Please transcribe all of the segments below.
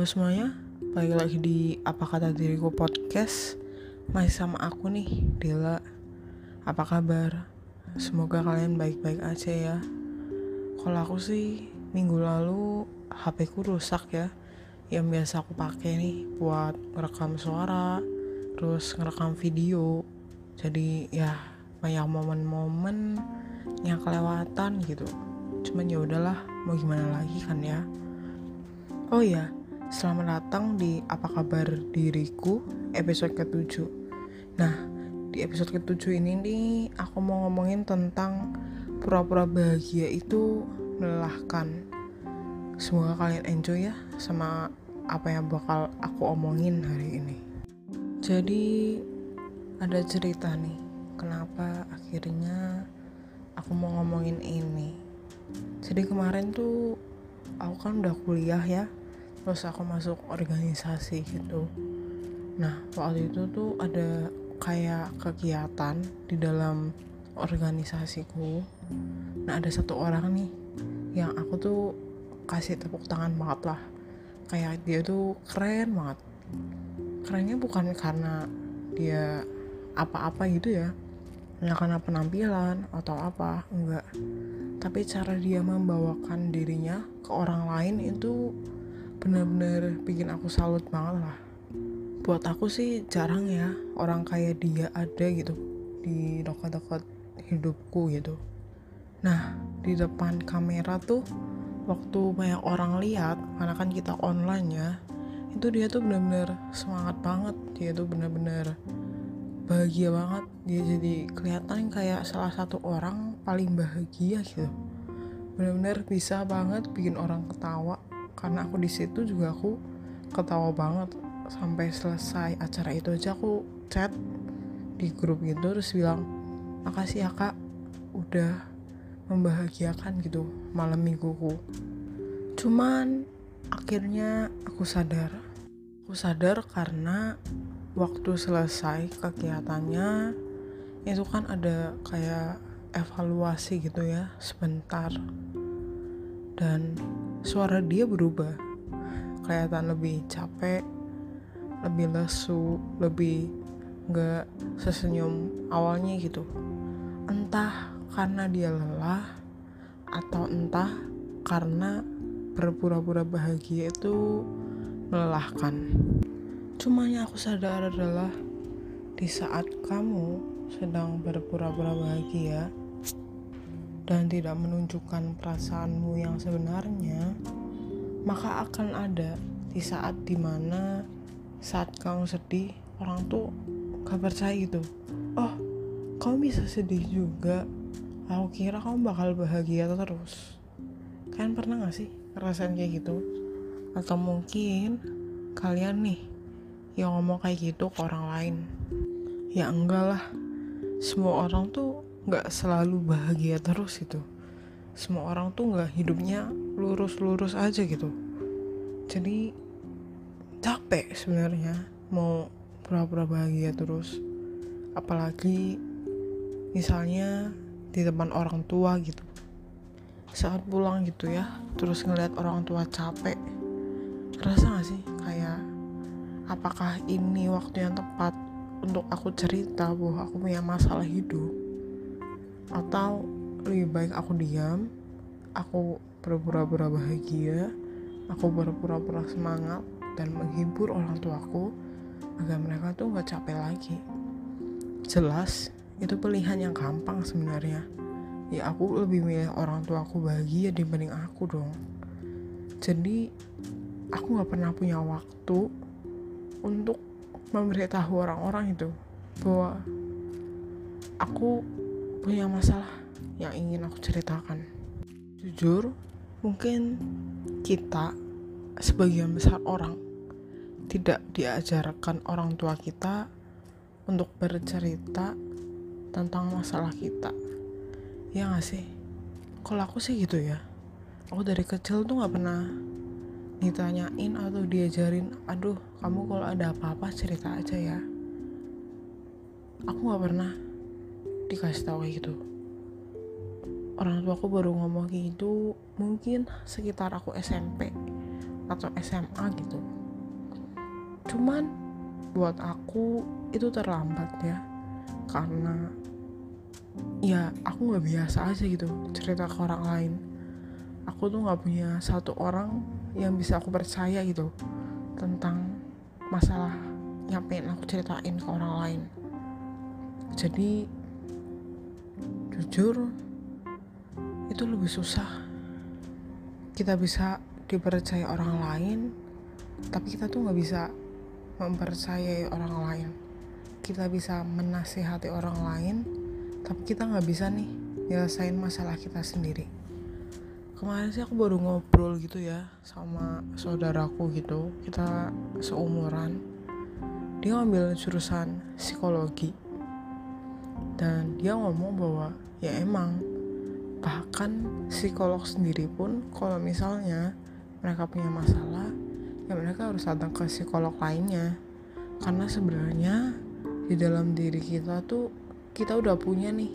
Halo semuanya, balik lagi di Apa Kata Diriku Podcast. Masih sama aku nih, Dela. Apa kabar? Semoga kalian baik-baik aja ya. Kalau aku sih, minggu lalu HP ku rusak ya. Yang biasa aku pakai nih buat ngerekam suara Terus ngerekam video. Jadi ya banyak momen-momen yang kelewatan gitu. Cuman ya udahlah, mau gimana lagi kan ya? Oh iya, selamat datang di Apa Kabar Diriku episode ke-7 Nah, di episode ke-7 ini nih aku mau ngomongin tentang pura-pura bahagia itu melelahkan. Semoga kalian enjoy ya sama apa yang bakal aku omongin hari ini. Jadi ada cerita nih kenapa akhirnya aku mau ngomongin ini. Jadi kemarin tuh aku kan udah kuliah ya terus aku masuk organisasi gitu. Nah waktu itu tuh ada kayak kegiatan di dalam organisasiku. Nah ada satu orang nih yang aku tuh kasih tepuk tangan banget lah. Kayak dia tuh keren banget. Kerennya bukan karena dia apa-apa gitu ya. Nggak karena penampilan atau apa enggak tapi cara dia membawakan dirinya ke orang lain itu bener-bener bikin aku salut banget lah. Buat aku sih jarang ya orang kayak dia ada gitu di dekat-dekat hidupku gitu. Nah di depan kamera tuh waktu banyak orang lihat karena kan kita online ya itu dia tuh bener-bener semangat banget. Dia tuh bener-bener bahagia banget. Dia jadi kelihatan kayak salah satu orang paling bahagia gitu. Bener-bener bisa banget bikin orang ketawa karena aku di situ juga aku ketawa banget. Sampai selesai acara itu aja aku chat di grup gitu terus bilang makasih ya kak udah membahagiakan gitu malam mingguku. Cuman akhirnya aku sadar aku sadar karena waktu selesai kegiatannya itu kan ada kayak evaluasi gitu ya sebentar. Dan suara dia berubah. Kelihatan lebih capek lebih lesu lebih nggak sesenyum awalnya gitu. Entah karena dia lelah atau entah karena berpura-pura bahagia itu melelahkan. Cuma yang aku sadar adalah di saat kamu sedang berpura-pura bahagia dan tidak menunjukkan perasaanmu yang sebenarnya, maka akan ada di saat di mana saat kamu sedih, orang tuh gak percaya gitu. Oh, kamu bisa sedih juga. Aku kira kamu bakal bahagia terus. Kalian pernah gak sih ngerasain kayak gitu? Atau mungkin kalian nih yang ngomong kayak gitu ke orang lain. Ya enggak lah. Semua orang tuh nggak selalu bahagia terus gitu. Semua orang tuh nggak hidupnya lurus-lurus aja gitu. Jadi capek sebenarnya mau pura-pura bahagia terus. Apalagi misalnya di depan orang tua gitu. Saat pulang gitu ya terus ngeliat orang tua capek rasa gak sih kayak apakah ini waktu yang tepat untuk aku cerita bahwa aku punya masalah hidup atau lebih baik aku diam aku berpura-pura bahagia aku berpura-pura semangat dan menghibur orang tuaku agar mereka tuh nggak capek lagi. Jelas itu pilihan yang gampang sebenarnya. Ya aku lebih milih orang tuaku bahagia dibanding aku dong. Jadi aku nggak pernah punya waktu untuk memberitahu orang-orang itu bahwa aku punya masalah yang ingin aku ceritakan. Jujur, mungkin kita sebagian besar orang tidak diajarkan orang tua kita untuk bercerita tentang masalah kita. Ya gak sih? Kalau aku sih gitu ya. Aku dari kecil tuh gak pernah ditanyain atau diajarin, aduh kamu kalau ada apa-apa cerita aja ya. Aku gak pernah dikasih tahu kayak gitu. Orang tua aku baru ngomong kayak gitu mungkin sekitar aku SMP atau SMA gitu. Cuman buat aku itu terlambat ya karena ya aku nggak biasa aja gitu cerita ke orang lain. Aku tuh nggak punya satu orang yang bisa aku percaya gitu tentang masalah yang pengen aku ceritain ke orang lain. Jadi jujur itu lebih susah. Kita bisa dipercaya orang lain tapi kita tuh nggak bisa mempercayai orang lain. Kita bisa menasihati orang lain tapi kita nggak bisa nih nyelesain masalah kita sendiri. Kemarin sih aku baru ngobrol gitu ya sama saudaraku gitu. Kita seumuran. Dia ngambil jurusan psikologi. Dan dia ngomong bahwa ya emang. Bahkan psikolog sendiri pun kalau misalnya mereka punya masalah ya mereka harus datang ke psikolog lainnya. Karena sebenarnya di dalam diri kita tuh kita udah punya nih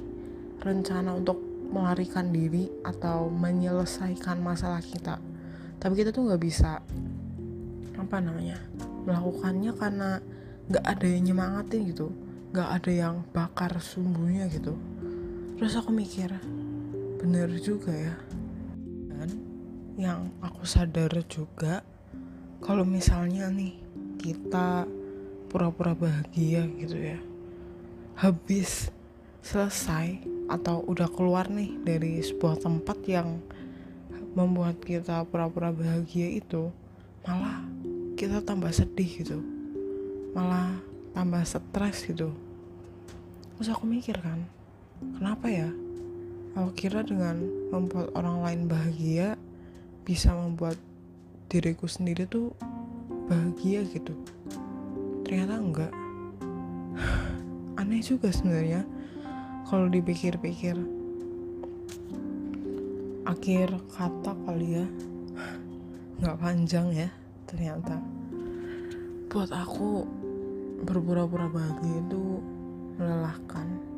rencana untuk melarikan diri atau menyelesaikan masalah kita. Tapi kita tuh nggak bisa apa namanya melakukannya karena nggak ada yang nyemangatin gitu. Nggak ada yang bakar sumbunya gitu terus aku mikir bener juga ya. Dan yang aku sadar juga kalau misalnya nih kita pura-pura bahagia gitu ya habis selesai atau udah keluar nih dari sebuah tempat yang membuat kita pura-pura bahagia itu malah kita tambah sedih gitu. Malah tambah stres gitu. Terus aku mikir kan kenapa ya? Aku kira dengan membuat orang lain bahagia bisa membuat diriku sendiri tuh bahagia gitu. Ternyata enggak. Aneh juga sebenarnya kalau dipikir-pikir. Akhir kata kali ya. Nggak panjang ya ternyata. Buat aku berpura-pura bahagia itu melelahkan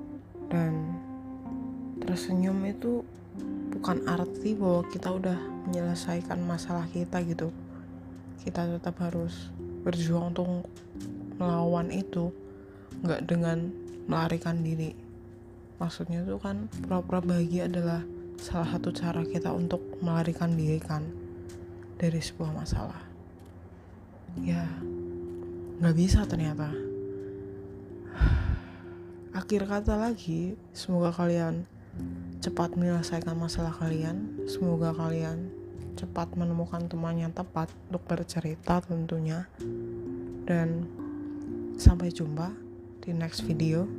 dan tersenyum itu bukan arti bahwa kita udah menyelesaikan masalah kita gitu. Kita tetap harus berjuang untuk melawan itu nggak dengan melarikan diri. Maksudnya itu kan pura-pura bahagia adalah salah satu cara kita untuk melarikan diri kan dari sebuah masalah. Ya nggak bisa ternyata akhir kata lagi semoga kalian cepat menyelesaikan masalah kalian. Semoga kalian cepat menemukan teman yang tepat untuk bercerita tentunya. Dan sampai jumpa di next video.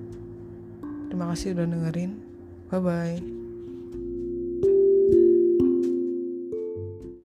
Terima kasih udah dengerin. Bye bye.